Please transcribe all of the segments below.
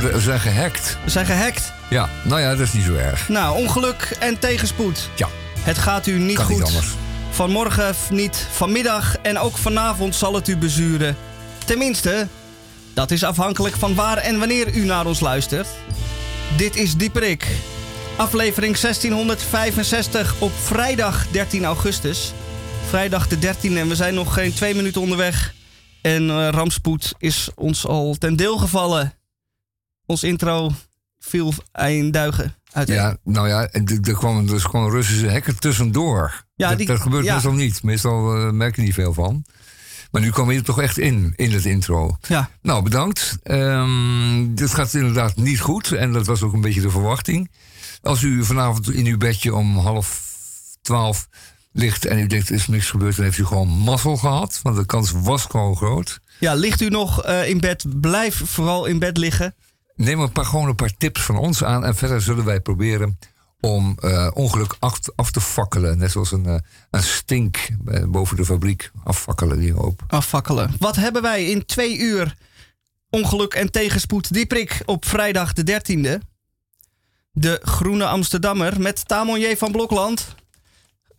worden, we zijn gehackt. We zijn gehackt. Ja, nou ja, dat is niet zo erg. Nou, ongeluk en tegenspoed. Ja. Het gaat u niet kan goed. Niet anders. Vanmorgen niet, vanmiddag en ook vanavond zal het u bezuren. Tenminste, dat is afhankelijk van waar en wanneer u naar ons luistert. Dit is Dieperik. Aflevering 1665 op vrijdag 13 augustus. Vrijdag de 13e en we zijn nog geen twee minuten onderweg. En uh, rampspoed is ons al ten deel gevallen. Ons intro viel duigen uit. Ja, nou ja, er kwam dus gewoon Russische hacker tussendoor. Ja, dat, die, dat gebeurt ja. meestal niet. Meestal uh, merk je niet veel van. Maar nu kwam je er toch echt in, in het intro. Ja. Nou, bedankt. Um, dit gaat inderdaad niet goed. En dat was ook een beetje de verwachting. Als u vanavond in uw bedje om half twaalf ligt en u denkt er is niks gebeurd, dan heeft u gewoon mazzel gehad. Want de kans was gewoon groot. Ja, ligt u nog uh, in bed, blijf vooral in bed liggen. Neem een paar, gewoon een paar tips van ons aan. En verder zullen wij proberen om uh, ongeluk af, af, te fakkelen. Net zoals een, uh, een stink boven de fabriek. Affakkelen die hoop. Affakkelen. Wat hebben wij in twee uur ongeluk en tegenspoed dieprik op vrijdag de 13e? De Groene Amsterdammer met Tamon J. van Blokland.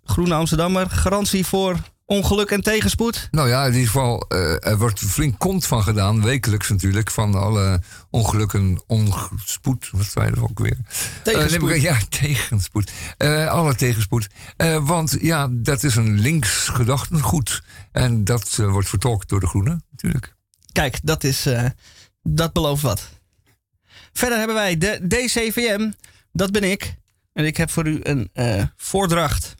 Groene Amsterdammer, garantie voor ongeluk en tegenspoed? Nou ja, in ieder geval, uh, er wordt flink kont van gedaan, wekelijks natuurlijk, van alle ongelukken, onspoed, wat zei er ook weer? Tegenspoed. Uh, ja, tegenspoed. Uh, alle tegenspoed. want ja, dat is een links gedachtengoed. En dat wordt vertolkt door de Groenen, natuurlijk. Kijk, dat is, dat belooft wat. Verder hebben wij de DCVM, dat ben ik. En ik heb voor u een voordracht.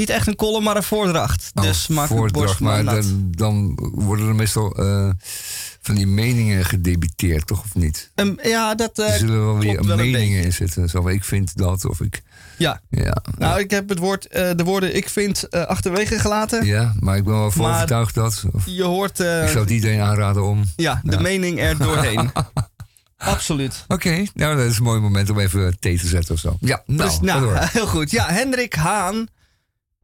Niet echt een column, maar een voordracht. Oh, dus maak voordracht, maar dan, dan, worden er meestal uh, van die meningen gedebiteerd, toch of niet? Um, ja, dat uh, er zullen wel weer wel meningen in zitten. Zo, ik vind dat of ik. Ja. ja nou, ja. ik heb het woord, uh, de woorden ik vind achterwege gelaten. Ja, maar ik ben wel voor overtuigd dat. Of, je hoort. ik zou het iedereen aanraden om. Ja, de mening er doorheen. Absoluut. Oké, okay, nou dat is een mooi moment om even thee te zetten of zo. Ja, nou, dus, nou heel goed. Ja, Hendrik Haan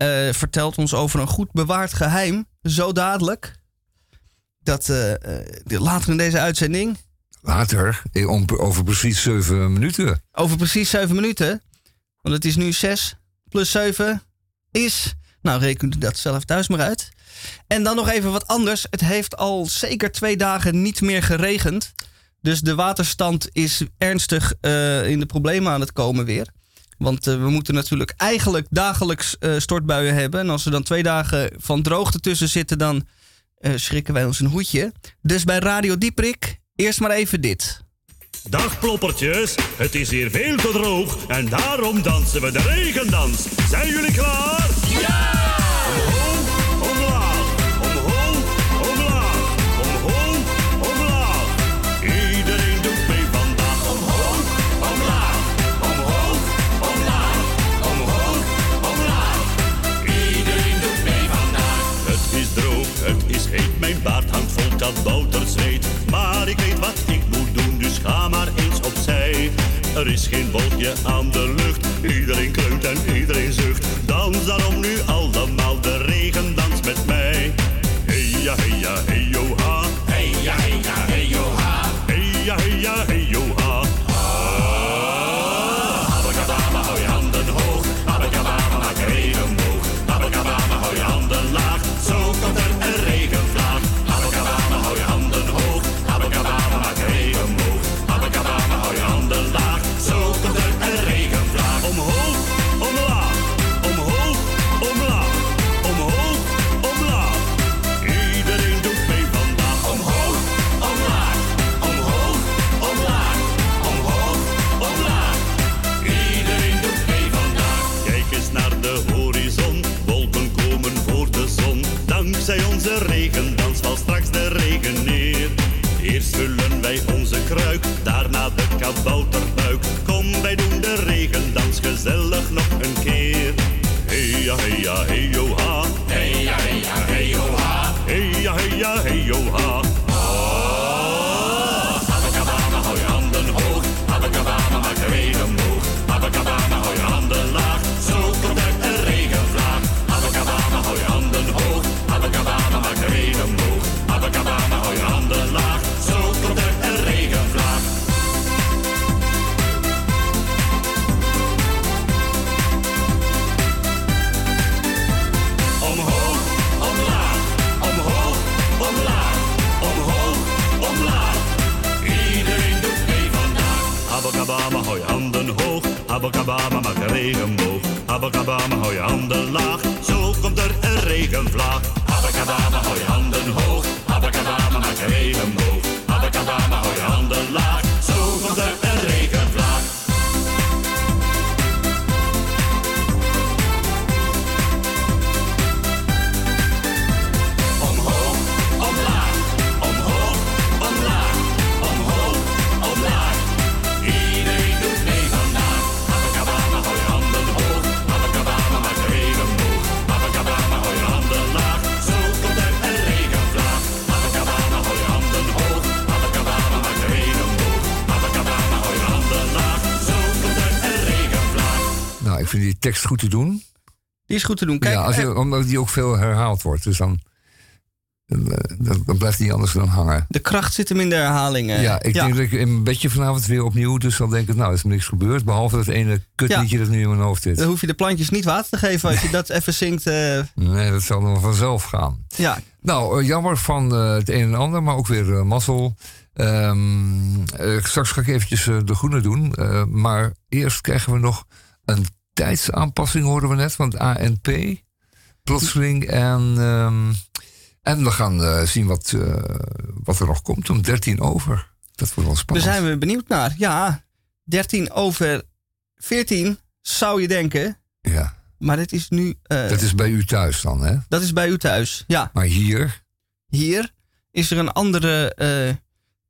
uh, vertelt ons over een goed bewaard geheim. Zo dadelijk. Dat uh, uh, later in deze uitzending. Later, om, over precies zeven minuten. Over precies zeven minuten. Want het is nu zes plus zeven is. Nou, reken u dat zelf thuis maar uit. En dan nog even wat anders. Het heeft al zeker twee dagen niet meer geregend. Dus de waterstand is ernstig in de problemen aan het komen weer. Want uh, we moeten natuurlijk eigenlijk dagelijks uh, stortbuien hebben. En als er dan twee dagen van droogte tussen zitten, dan uh, schrikken wij ons een hoedje. Dus bij Radio Dieprik, eerst maar even dit. Dag ploppertjes, het is hier veel te droog en daarom dansen we de regendans. Zijn jullie klaar? Ja! Is heet, mijn baard hangt vol kabouterzweet. Maar ik weet wat ik moet doen, dus ga maar eens opzij. Er is geen wolkje aan de lucht, iedereen kleunt en iedereen zucht. Dans daarom nu allemaal de regendans tekst goed te doen. Die is goed te doen. Kijk, ja, als je, eh, omdat die ook veel herhaald wordt. Dus dan, dan, eh, dan, dan blijft die anders dan hangen. de kracht zit hem in de herhalingen. ja, ik denk dat ik in bedje vanavond weer opnieuw. Dus dan denk ik, nou, er is niks gebeurd. Behalve dat ene kutliedje dat nu in mijn hoofd zit. Dan hoef je de plantjes niet water te geven als je dat even zingt. eh, Nee, dat zal dan vanzelf gaan. ja, Nou, eh, jammer van eh, het een en ander, maar ook weer eh, mazzel. Ehm, eh, straks ga ik eventjes eh, de groene doen. eh, maar eerst krijgen we nog een tijdsaanpassing, hoorden we net, van het ANP. Plotseling. En, ehm, en we gaan eh, zien wat, eh, wat er nog komt om 13 over. Dat wordt wel daar spannend. zijn we benieuwd naar. Ja, 13 over 14 zou je denken. Ja, Maar dit is nu. eh, dat is bij u thuis dan, hè? dat is bij u thuis. Ja, Maar hier, hier is er een andere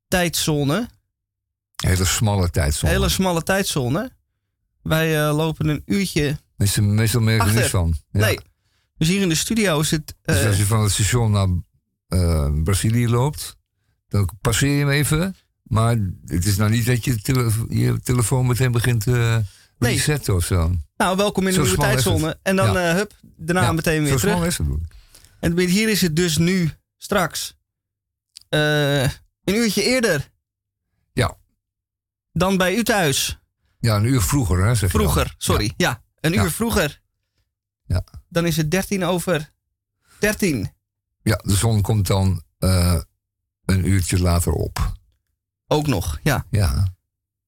tijdzone. hele smalle tijdzone. Hele smalle tijdzone. Wij eh, lopen een uurtje. Meestal, meestal merk je niks van. Ja. Nee. Dus hier in de studio is het. eh, Dus als je van het station naar eh, Brazilië loopt, dan passeer je hem even. Maar het is nou niet dat je tele- je telefoon meteen begint te Nee. resetten of zo. nou, welkom in de nieuwe tijdzone. En dan, Ja. eh, hup, daarna Ja, meteen weer Zo terug. is het. En hier is het dus nu straks eh, een uurtje eerder Ja. dan bij u thuis. Ja, een uur vroeger, hè? Zeg je dan. Vroeger, sorry. Ja, een Ja. uur vroeger. Ja. Dan is het 13 over 13. Ja, de zon komt dan eh, een uurtje later op. Ook nog, ja. Ja,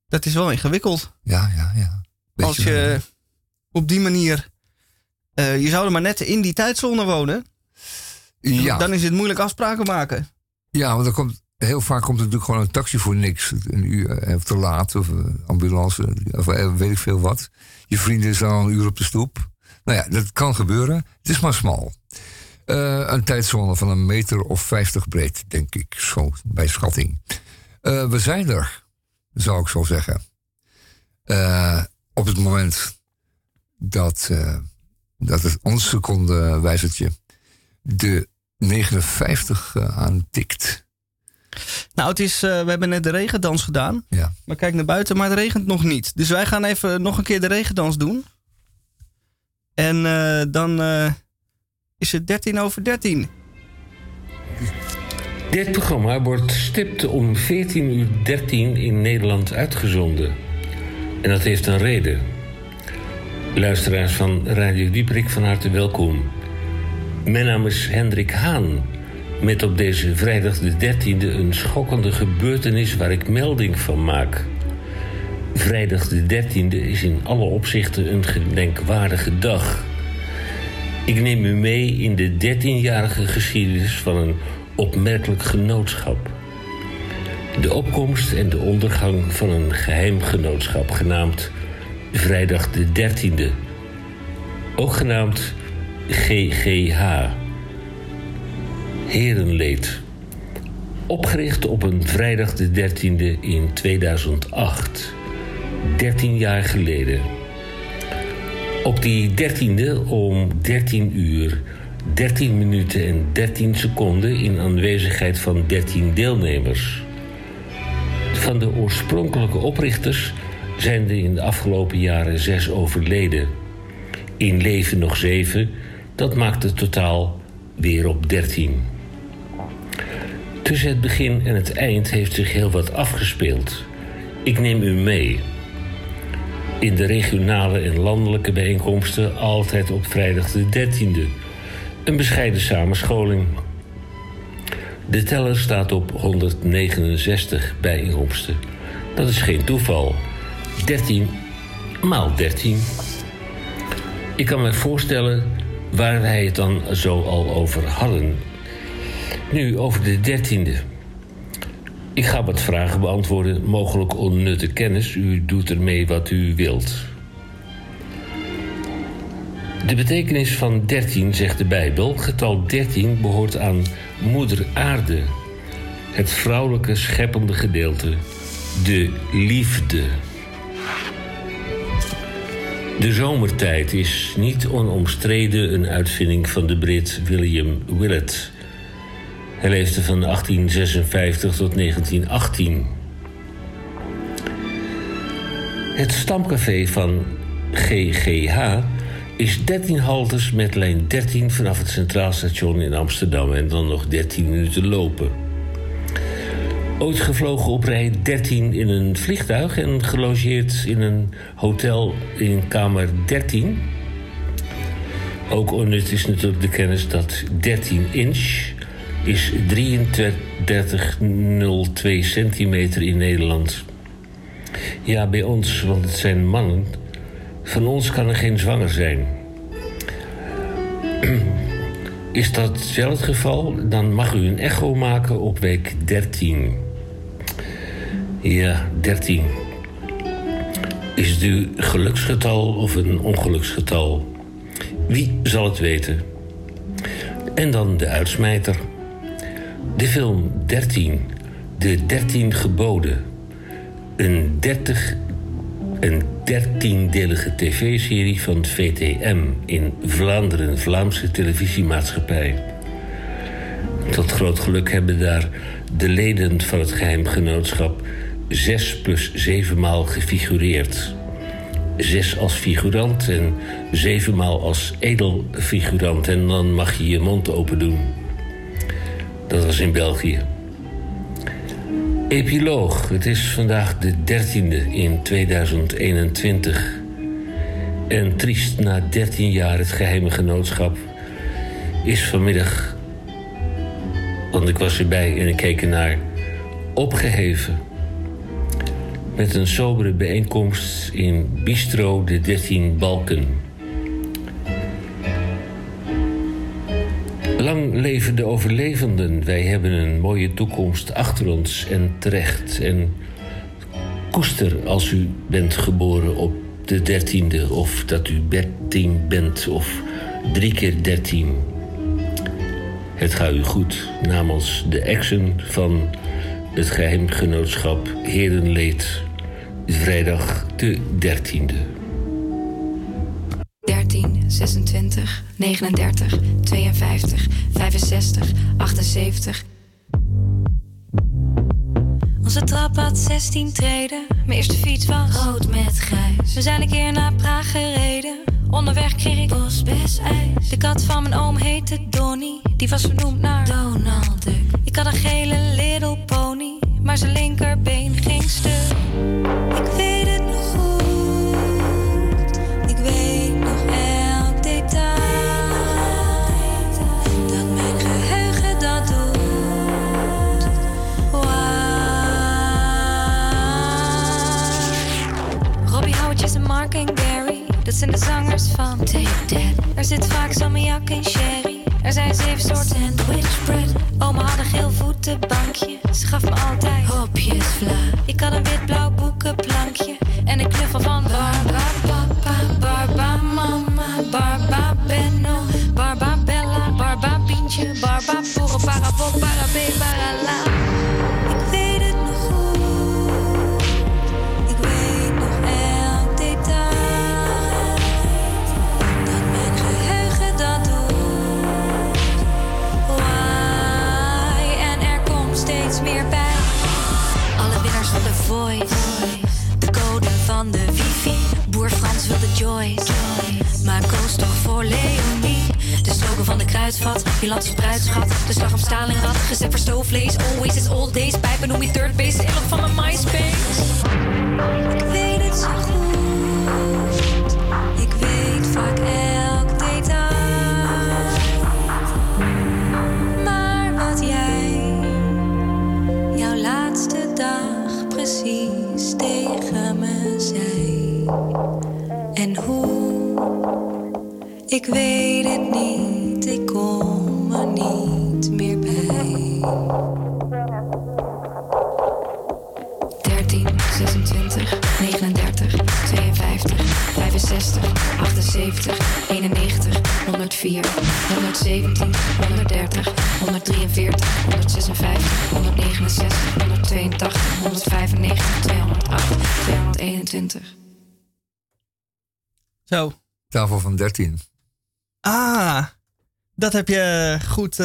Dat is wel ingewikkeld. ja, ja. ja. Beetje Als je op die manier... eh, je zou er maar net in die tijdzone wonen. Ja, Dan is het moeilijk afspraken maken. ja, want er komt, heel vaak komt er natuurlijk gewoon een taxi voor niks. Een uur eh, te laat, of een ambulance, of eh, weet ik veel wat. Je vrienden is al een uur op de stoep. Nou ja, dat kan gebeuren. Het is maar smal. Eh, een tijdzone van een meter of 50 breed, denk ik, zo bij schatting. Eh, we zijn er, zou ik zo zeggen. Eh, op het moment dat, eh, dat het ons secondewijzertje de 59 eh, aantikt. Nou, het is, eh, we hebben net de regendans gedaan. Ja. Maar kijk naar buiten, maar het regent nog niet. Dus wij gaan even nog een keer de regendans doen. En eh, dan eh, is het 13 over 13. Dit programma wordt stipt om 14.13 uur in Nederland uitgezonden. En dat heeft een reden. Luisteraars van Radio Dieperik, van harte welkom. Mijn naam is Hendrik Haan. Met op deze vrijdag de 13e een schokkende gebeurtenis waar ik melding van maak. Vrijdag de 13e is in alle opzichten een gedenkwaardige dag. Ik neem u mee in de 13-jarige geschiedenis van een opmerkelijk genootschap. De opkomst en de ondergang van een geheim genootschap genaamd Vrijdag de 13e. Ook genaamd GGH. Herenleed. Opgericht op een vrijdag de 13e in 2008. 13 jaar geleden. Op die 13e om 13 uur, 13 minuten en 13 seconden in aanwezigheid van 13 deelnemers. Van de oorspronkelijke oprichters zijn er in de afgelopen jaren zes overleden. In leven nog zeven, dat maakt het totaal weer op 13. Tussen het begin en het eind heeft zich heel wat afgespeeld. Ik neem u mee in de regionale en landelijke bijeenkomsten altijd op vrijdag de 13e. Een bescheiden samenscholing. De teller staat op 169 bijeenkomsten. Dat is geen toeval. 13 maal 13 Ik kan me voorstellen waar wij het dan zo al over hadden. Nu over de dertiende. Ik ga wat vragen beantwoorden, mogelijk onnutte kennis. U doet ermee wat u wilt. De betekenis van 13 zegt de Bijbel. Getal 13 behoort aan Moeder Aarde, het vrouwelijke scheppende gedeelte, de liefde. De zomertijd is niet onomstreden een uitvinding van de Brit William Willett. Hij leefde van 1856 tot 1918. Het stamcafé van GGH is 13 haltes met lijn 13 vanaf het Centraal Station in Amsterdam en dan nog 13 minuten lopen. Ooit gevlogen op rij 13 in een vliegtuig en gelogeerd in een hotel in kamer 13. Ook onnut is natuurlijk de kennis dat 13 inch is 33,02 centimeter in Nederland. Ja, bij ons, want het zijn mannen. Van ons kan er geen zwanger zijn. Is dat wel het geval, dan mag u een echo maken op week 13. Ja, 13. Is het uw geluksgetal of een ongeluksgetal? Wie zal het weten? En dan de uitsmijter. De film 13, de 13 geboden. Een 30 een dertiendelige tv-serie van VTM in Vlaanderen, Vlaamse televisiemaatschappij. Tot groot geluk hebben daar de leden van het geheimgenootschap zes plus zeven maal gefigureerd. Zes als figurant en zeven maal als edelfigurant. En dan mag je je mond open doen. Dat was in België. Epiloog. Het is vandaag de 13e in 2021. En triest na 13 jaar het geheime genootschap is vanmiddag, want ik was erbij en ik keek ernaar, opgeheven. Met een sobere bijeenkomst in Bistro de 13 Balken. Lang leven de overlevenden. Wij hebben een mooie toekomst achter ons en terecht. En koester als u bent geboren op de dertiende... of dat u dertien bent of drie keer dertien. Het gaat u goed namens de exen van het geheimgenootschap Herenleed... vrijdag de dertiende. 13, 26, 39, 52, 65, 78. Onze trap had 16 treden. Mijn eerste fiets was rood met grijs. We zijn een keer naar Praag gereden. Onderweg kreeg ik bosbes ijs. De kat van mijn oom heette Donnie. Die was vernoemd naar Donald Duck. Ik had een gele little pony. Maar zijn linkerbeen ging stuk. Ik weet het Mark en Gary. Dat zijn de zangers van Take That. Er zit vaak salmiak en sherry. Er zijn zeven soorten sandwich bread. Oma had een geel voetenbankje. Ze gaf me altijd hopjes vla. Ik had een wit-blauw boekenplankje. En een knuffel van Barba Voice. De code van de wifi. Boer Frans wil de Joyce. Maar koos toch voor Leonie. De slogan van de kruidvat. Bilantie bruidschat. De slag om Stalingrad. Gezet voor stoofvlees. Always is old days. Pijpen noem je third base. Elk van mijn MySpace. Ik weet het. En hoe Ik weet het niet, ik kom er niet meer bij. 13, 26, 39, 52, 65, 78, 91, 104, 117, 130, 143, 156, 169, 182, 195, 208, 221. Zo. Tafel van 13. Ah, dat heb je goed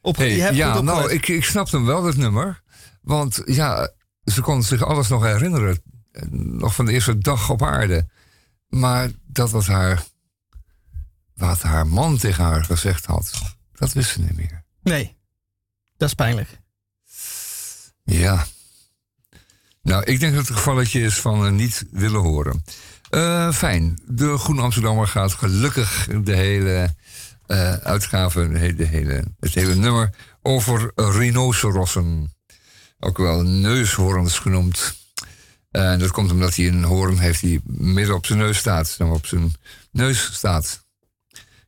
op. Hey, je hebt ja, goed nou, ik, ik snap hem wel, dat nummer. Want ja, ze kon zich alles nog herinneren. eh, Nog van de eerste dag op aarde. Maar dat wat haar, wat haar man tegen haar gezegd had, dat wist ze niet meer. Nee, dat is pijnlijk. Ja. Nou, ik denk dat het een gevalletje is van eh, niet willen horen. Eh, fijn. De Groene Amsterdammer gaat gelukkig de hele eh, uitgave, de hele, het hele nummer over rhinocerossen. Ook wel neushoorns genoemd. En dat komt omdat hij een hoorn heeft die midden op zijn neus staat. Dan op zijn neus staat.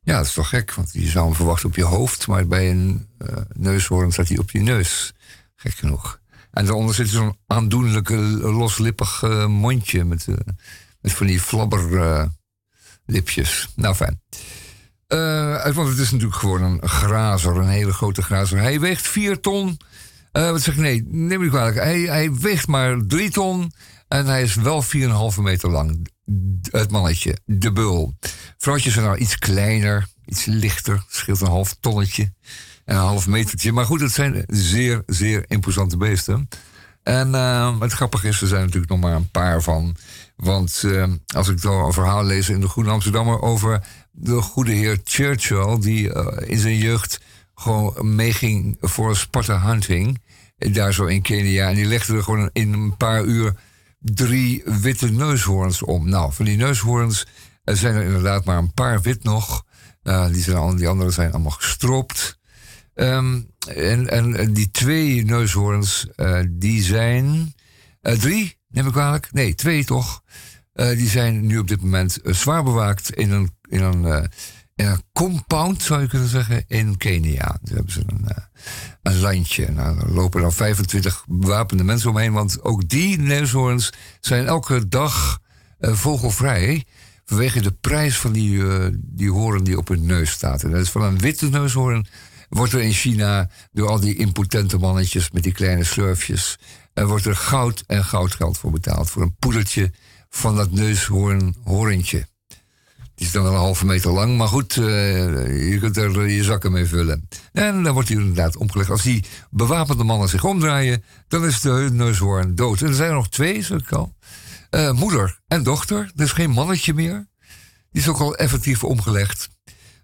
Ja, dat is toch gek, want je zou hem verwachten op je hoofd. Maar bij een eh, neushoorn staat hij op je neus. Gek genoeg. En daaronder zit zo'n aandoenlijke, loslippig eh, mondje met, eh, van die flabberlipjes. lipjes. nou, fijn. Eh, want het is natuurlijk gewoon een grazer, een hele grote grazer. Hij weegt 4 ton. Eh, wat zeg ik? Nee, neem kwalijk. Hij, hij weegt maar 3 ton. En hij is wel 4,5 meter lang. Het mannetje, de bul. Vrouwtjes zijn nou iets kleiner, iets lichter. Scheelt een half tonnetje en een half metertje. Maar goed, het zijn zeer, zeer imposante beesten. En eh, het grappige is, er zijn natuurlijk nog maar een paar van. Want eh, als ik dan een verhaal lees in de Groene Amsterdammer over de goede heer Churchill, die eh, in zijn jeugd gewoon meeging voor Sparta Hunting, eh, daar zo in Kenia. En die legde er gewoon in een paar uur drie witte neushoorns om. Nou, van die neushoorns zijn er inderdaad maar een paar wit nog. Eh, die, zijn, al- die andere zijn allemaal gestroopt. Ehm, en, en die twee neushoorns, die zijn. drie, neem ik kwalijk? Nee, twee toch? Eh, die zijn nu op dit moment eh, zwaar bewaakt in een, in, een, een compound, zou je kunnen zeggen, in Kenia. Daar hebben ze een, een landje. Nou, er lopen dan 25 bewapende mensen omheen, want ook die neushoorns zijn elke dag vogelvrij. Vanwege de prijs van die, die hoorn die op hun neus staat. En dat is van een witte neushoorn wordt er in China door al die impotente mannetjes met die kleine slurfjes, wordt er goud en goudgeld voor betaald. Voor een poedertje van dat neushoornhoorntje. Die is dan wel een halve meter lang, maar goed, eh, je kunt er je zakken mee vullen. En dan wordt hij inderdaad omgelegd. Als die bewapende mannen zich omdraaien, dan is de neushoorn dood. En er zijn er nog twee, zeg ik al. Eh, moeder en dochter, er is geen mannetje meer. Die is ook al effectief omgelegd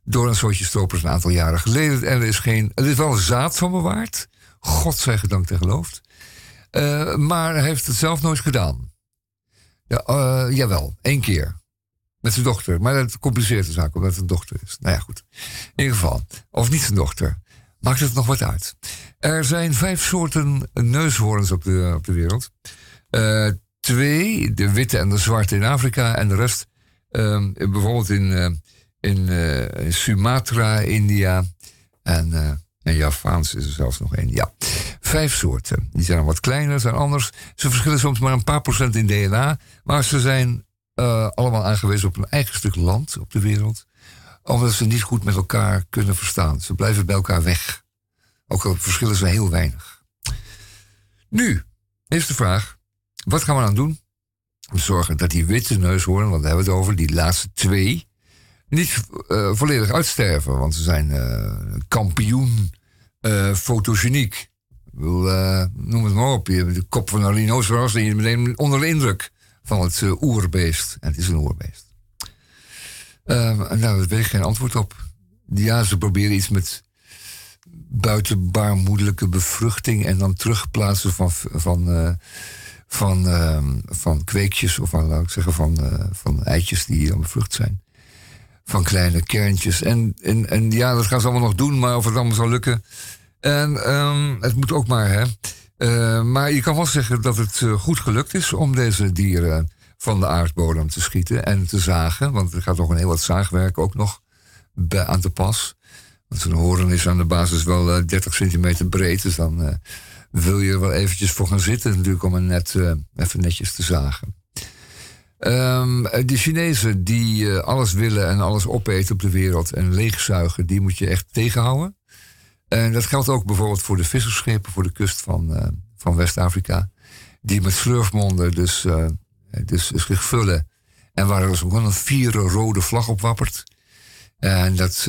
door een soortje stropers een aantal jaren geleden. En er is, geen, er is wel zaad van bewaard. God zij gedankt en geloofd. Eh, maar hij heeft het zelf nooit gedaan. Ja, eh, jawel, één keer. Met zijn dochter. Maar dat compliceert de zaak, omdat het een dochter is. Nou ja, goed. In ieder geval. Of niet zijn dochter. Maakt het nog wat uit. Er zijn vijf soorten neushoorns op de, op de wereld. Eh, twee, de witte en de zwarte in Afrika. En de rest ehm, bijvoorbeeld in, in, Sumatra, India. En, en Javaans is er zelfs nog één. Ja, vijf soorten. Die zijn wat kleiner, zijn anders. Ze verschillen soms maar een paar procent in DNA. Maar ze zijn eh, allemaal aangewezen op een eigen stuk land op de wereld. Omdat ze niet goed met elkaar kunnen verstaan. Ze blijven bij elkaar weg. Ook al verschillen ze heel weinig. Nu is de vraag: wat gaan we dan doen? Te zorgen dat die witte neushoorn, want daar hebben we het over, die laatste twee, niet eh, volledig uitsterven. Want ze zijn eh, kampioen eh, fotogeniek. Eh, noem het maar op. Je hebt de kop van een rhinoceros en je meteen onder de indruk van het oerbeest. En het is een oerbeest. Nou, daar weet ik geen antwoord op. Ja, ze proberen iets met buitenbaarmoedelijke bevruchting en dan terugplaatsen van, van, van, eh, van kweekjes, of van, laat ik zeggen, van, van eitjes die dan bevrucht zijn. Van kleine kerntjes. En, en, en ja, dat gaan ze allemaal nog doen, maar of het allemaal zal lukken. En ehm, het moet ook maar, hè. Eh, maar je kan wel zeggen dat het eh, goed gelukt is om deze dieren van de aardbodem te schieten en te zagen. Want er gaat nog een heel wat zaagwerk ook nog aan te pas. Want zo'n horen is aan de basis wel eh, 30 centimeter breed. Dus dan eh, wil je er wel eventjes voor gaan zitten natuurlijk om een net eh, even netjes te zagen. Ehm, de Chinezen die eh, alles willen en alles opeten op de wereld en leegzuigen, die moet je echt tegenhouden. En dat geldt ook bijvoorbeeld voor de vissersschepen voor de kust van, eh, van West-Afrika. Die met slurfmonden dus, eh, dus zich vullen. En waar er dus gewoon een vierde rode vlag op wappert. En dat,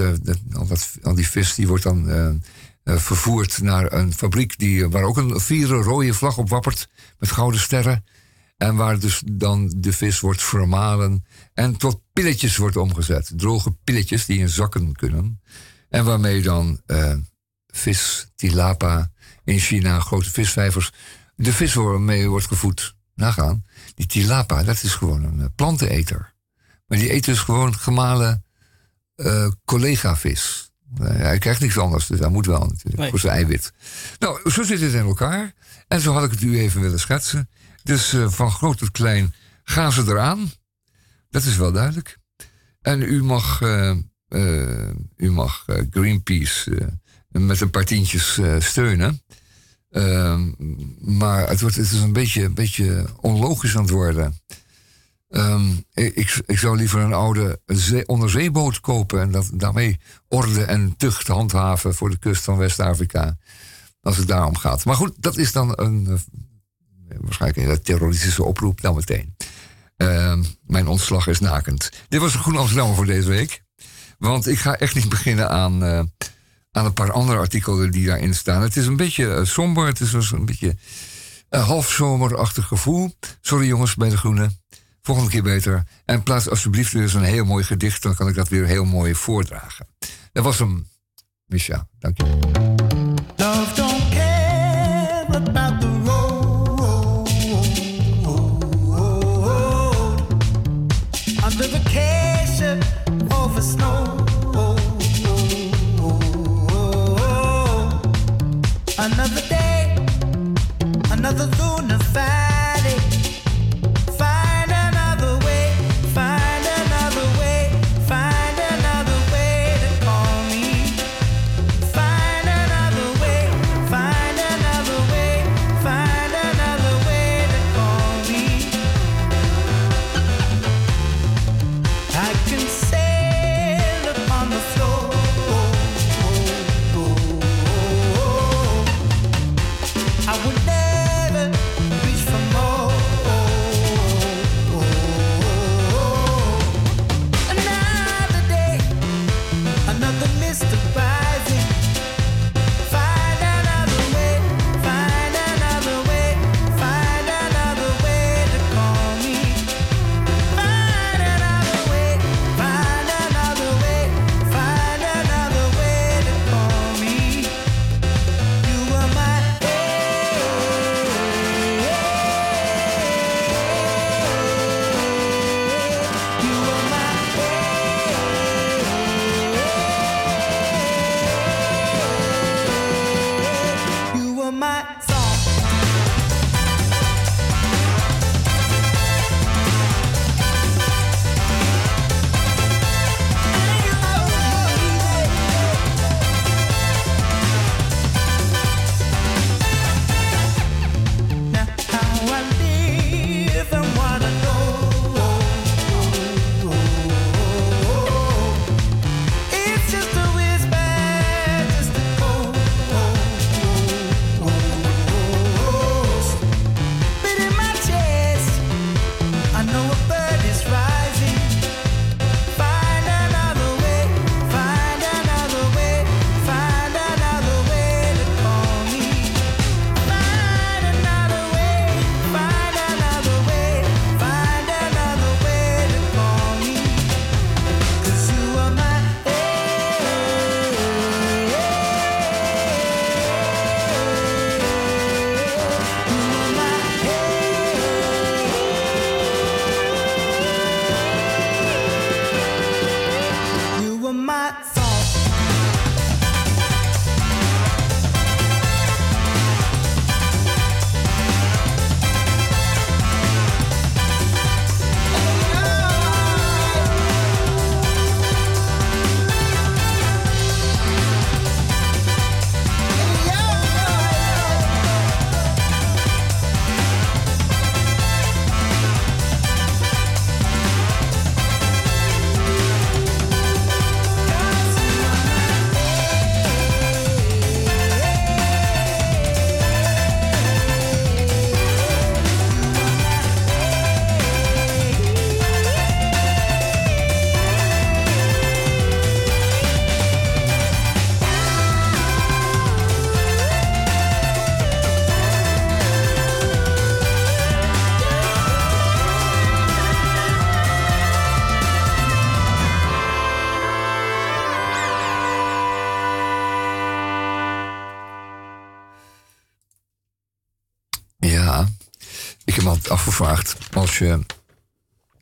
al, dat, al die vis die wordt dan vervoerd naar een fabriek die, waar ook een vierde rode vlag op wappert. Met gouden sterren. En waar dus dan de vis wordt vermalen en tot pilletjes wordt omgezet. Droge pilletjes die in zakken kunnen. En waarmee dan eh, vis, tilapa in China, grote visvijvers, de vis waarmee wordt gevoed. Nagaan. Die tilapa, dat is gewoon een eh, planteneter. Maar die eet dus gewoon gemalen eh, collega-vis. Eh, hij krijgt niks anders, dus hij moet wel natuurlijk Nee. voor zijn eiwit. Nou, zo zit het in elkaar. En zo had ik het u even willen schetsen. Dus eh, van groot tot klein gaan ze eraan. Dat is wel duidelijk. En u mag, eh, eh, u mag Greenpeace met een paar tientjes steunen. Ehm, maar het, wordt, het is een beetje, een beetje onlogisch aan het worden. Ehm, ik, ik, zou liever een oude zee- onderzeeboot kopen en dat, daarmee orde en tucht handhaven voor de kust van West-Afrika. Als het daarom gaat. Maar goed, dat is dan een, waarschijnlijk een hele terroristische oproep dan meteen. Ehm, mijn ontslag is nakend. Dit was een Groen Amsterdam voor deze week. Want ik ga echt niet beginnen aan, eh, aan een paar andere artikelen die daarin staan. Het is een beetje eh, somber. Het is een beetje een half zomerachtig gevoel. Sorry jongens bij de Groene. Volgende keer beter. En plaats alsjeblieft weer eens een heel mooi gedicht. Dan kan ik dat weer heel mooi voordragen. Dat was hem. Misha, dank je.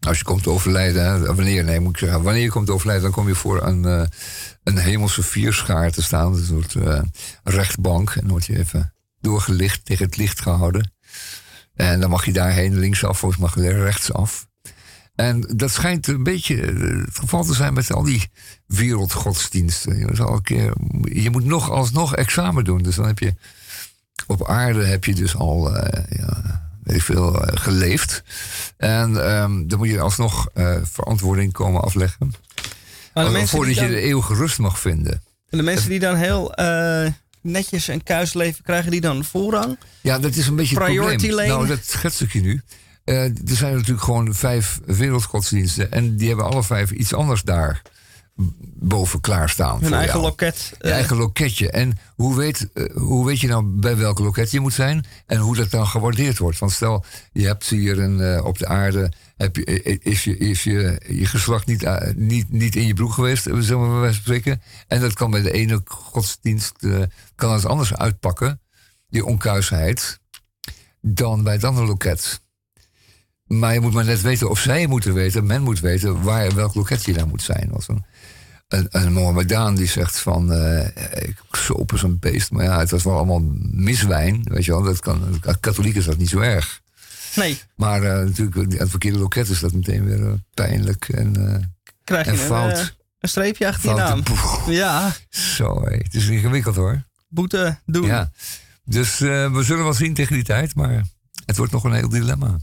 Als je, komt overlijden, wanneer, nee, moet ik zeggen, wanneer je komt overlijden, dan kom je voor een, eh, een hemelse vierschaar te staan, een soort eh, rechtbank, en dan word je even doorgelicht, tegen het licht gehouden. En dan mag je daarheen linksaf, of mag je rechtsaf. En dat schijnt een beetje eh, het geval te zijn met al die wereldgodsdiensten. Je keer, je moet nog alsnog examen doen. Dus dan heb je op aarde heb je dus al ja, weet ik veel, eh, geleefd. En ehm, dan moet je alsnog eh, verantwoording komen afleggen. Maar de voordat je de eeuwige rust mag vinden. En de mensen die dan heel eh, netjes en kuis leven, krijgen die dan voorrang? Ja, dat is een beetje het Priority probleem. lane. Nou, dat schets ik je nu. Er zijn natuurlijk gewoon vijf wereldgodsdiensten. En die hebben alle vijf iets anders daar boven klaarstaan. Voor eigen jou. loket. Je eh, eigen loketje. En hoe weet, eh, hoe weet je nou bij welk loket je moet zijn en hoe dat dan gewaardeerd wordt? Want stel, je hebt hier een, eh, op de aarde, heb je, is, je, is je, je geslacht niet, niet, niet in je broek geweest, zullen we van spreken. En dat kan bij de ene godsdienst, kan het anders uitpakken, die onkuisheid, dan bij het andere loket. Maar je moet maar net weten, of zij moeten weten, men moet weten, waar, welk loket je daar moet zijn. Want zo'n- een, een Mohammedaan die zegt van, eh ik soop als een beest. Maar ja, het was wel allemaal miswijn, weet je wel. Dat kan, katholiek is dat niet zo erg. nee, Maar eh, natuurlijk, aan het verkeerde loket is dat meteen weer eh, pijnlijk en krijg je en fout. een streepje achter je naam. Ja, Zo, het is ingewikkeld hoor. boete doen. Ja. Dus we zullen wel zien tegen die tijd, maar het wordt nog een heel dilemma.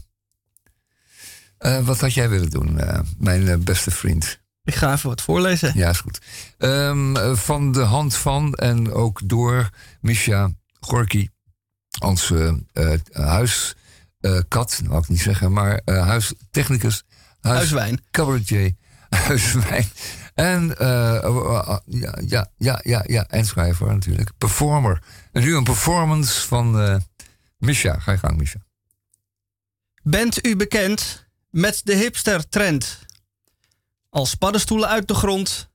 Wat had jij willen doen, mijn beste vriend? Ik ga even wat voorlezen. Ja, is goed. Ehm, eh, van de hand van en ook door Misha Gorky, onze eh huiskat, nou wou ik niet zeggen, maar eh, huistechnicus, huis, Huiswijn. cabaretier, huiswijn. En eh, eh, eh, ja, ja, ja, ja, ja, en schrijver natuurlijk, performer. En nu een performance van eh Misha. Ga je gang, Misha. Bent u bekend met de hipster-trend? Als paddenstoelen uit de grond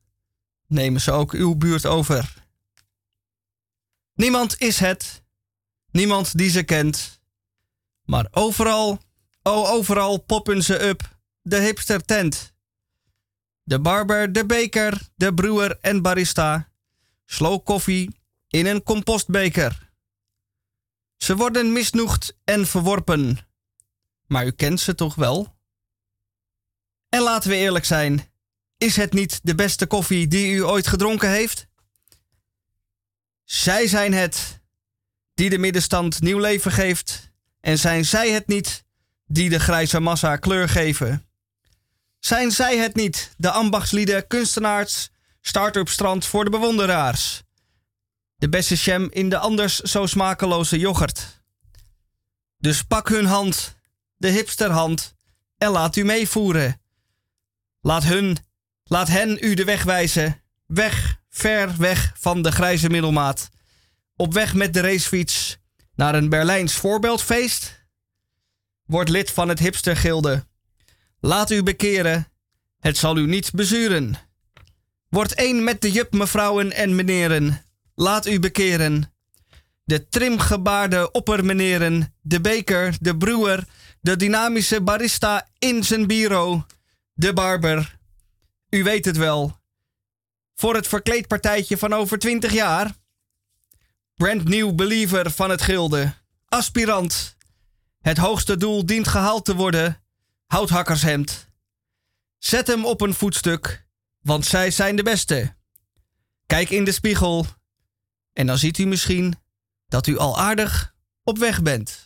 nemen ze ook uw buurt over. Niemand is het, niemand die ze kent. Maar overal, oh overal poppen ze up, de hipster-tent. De barber, de beker, de brewer en barista. Slow koffie in een compostbeker. Ze worden misnoegd en verworpen. Maar u kent ze toch wel? En laten we eerlijk zijn: is het niet de beste koffie die u ooit gedronken heeft? Zij zijn het die de middenstand nieuw leven geeft, en zijn zij het niet die de grijze massa kleur geven? Zijn zij het niet, de ambachtslieden, kunstenaars, start-up strand voor de bewonderaars? De beste jam in de anders zo smakeloze yoghurt. Dus pak hun hand, de hipsterhand, en laat u meevoeren. Laat hun, laat hen u de weg wijzen. Weg, ver weg van de grijze middelmaat. Op weg met de racefiets naar een Berlijns voorbeeldfeest. Word lid van het hipstergilde. Laat u bekeren, het zal u niet bezuren. Word één met de jup mevrouwen en meneren. Laat u bekeren. De trimgebaarde oppermeneren, de beker, de brewer, de dynamische barista in zijn bureau, de barber. U weet het wel. Voor het verkleedpartijtje van over 20 jaar. Brand new believer van het gilde. Aspirant. Het hoogste doel dient gehaald te worden. Houthakkershemd. Zet hem op een voetstuk, want zij zijn de beste. Kijk in de spiegel en dan ziet u misschien dat u al aardig op weg bent.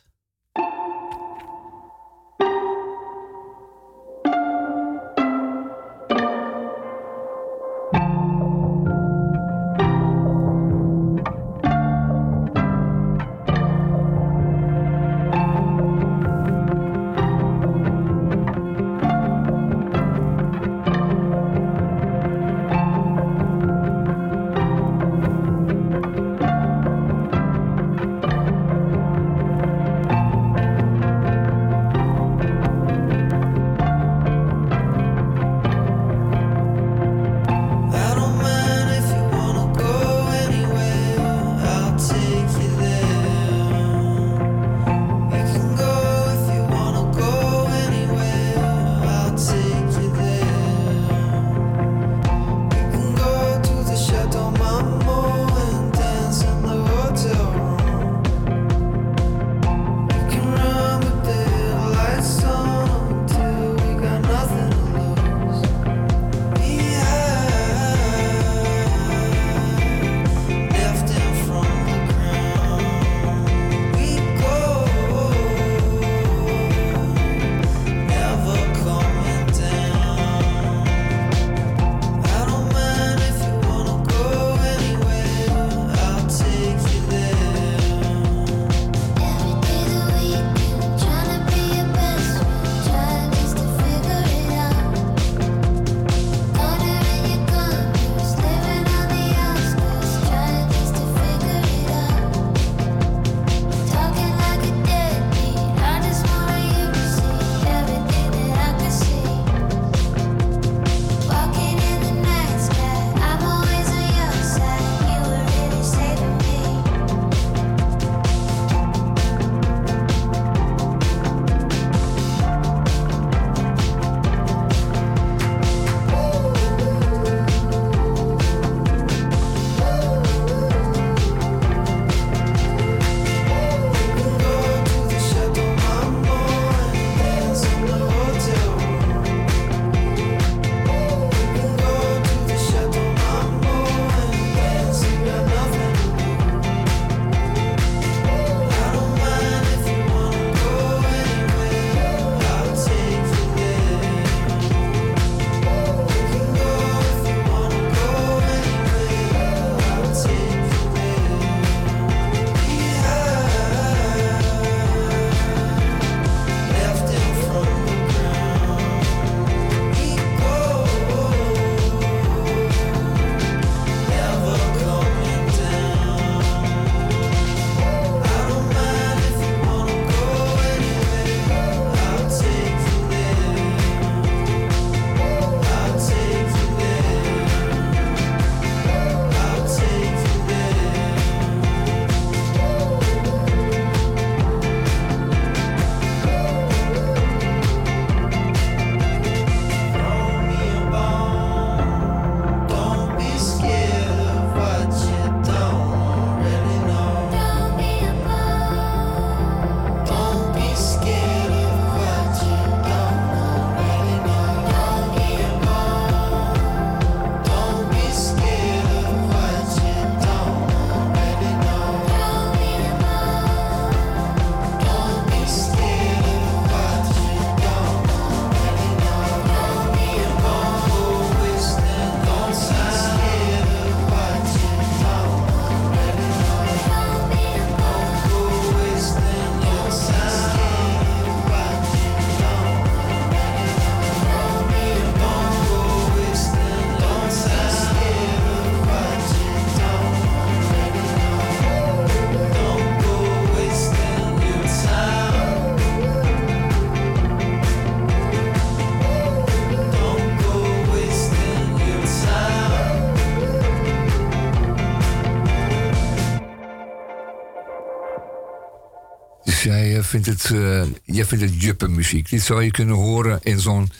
Eh jij vindt het juppenmuziek. Dit zou je kunnen horen in zo'n